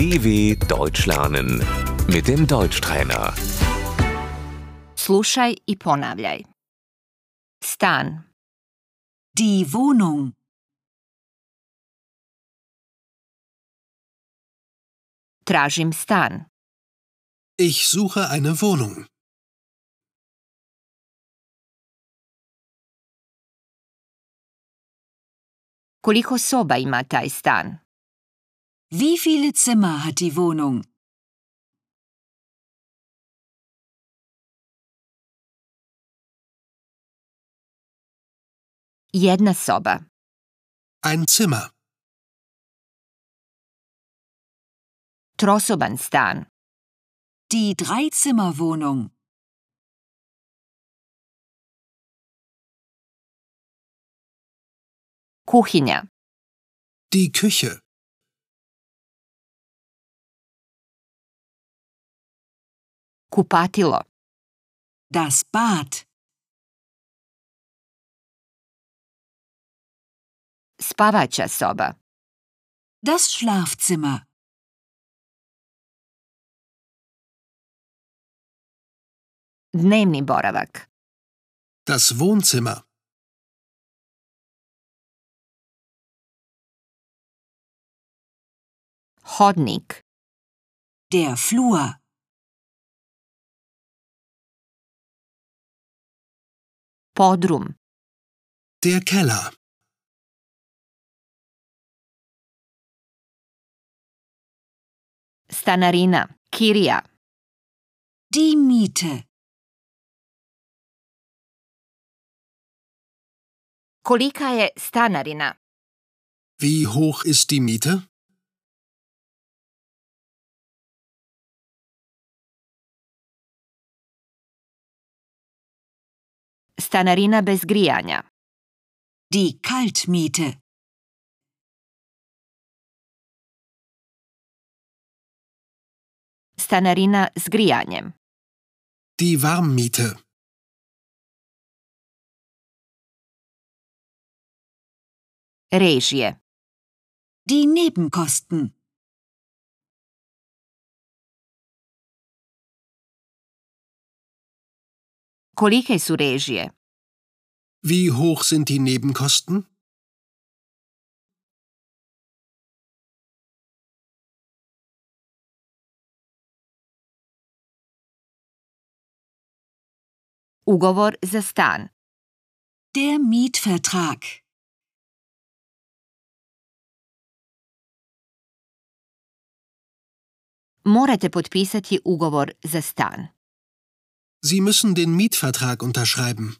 DW Deutsch lernen mit dem Deutschtrainer. Slušaj i ponavljaj. Stan, Die Wohnung. tražim stan. Ich suche eine Wohnung. Koliko soba ima taj stan? Wie viele Zimmer hat die Wohnung? Jedna soba. Ein Zimmer. Trosoban stan. Die Dreizimmerwohnung. Kuhinja. Die Küche. Kupatilo. Das Bad. Spavaća soba. Das Schlafzimmer. Dnevni boravak. Das Wohnzimmer. Hodnik. Der Flur. Podrum. Der Keller. Stanarina. Kirija. Die Miete. Kolika je stanarina? Wie hoch ist die Miete? Stanarina bez grijanja. Die Kaltmiete. Stanarina s grijanjem. Die Warmmiete. Režije. Die Nebenkosten. Kolike su režije? Wie hoch sind die Nebenkosten? Ugovor za stan. Der Mietvertrag. Morate potpisati ugovor za stan. Sie müssen den Mietvertrag unterschreiben.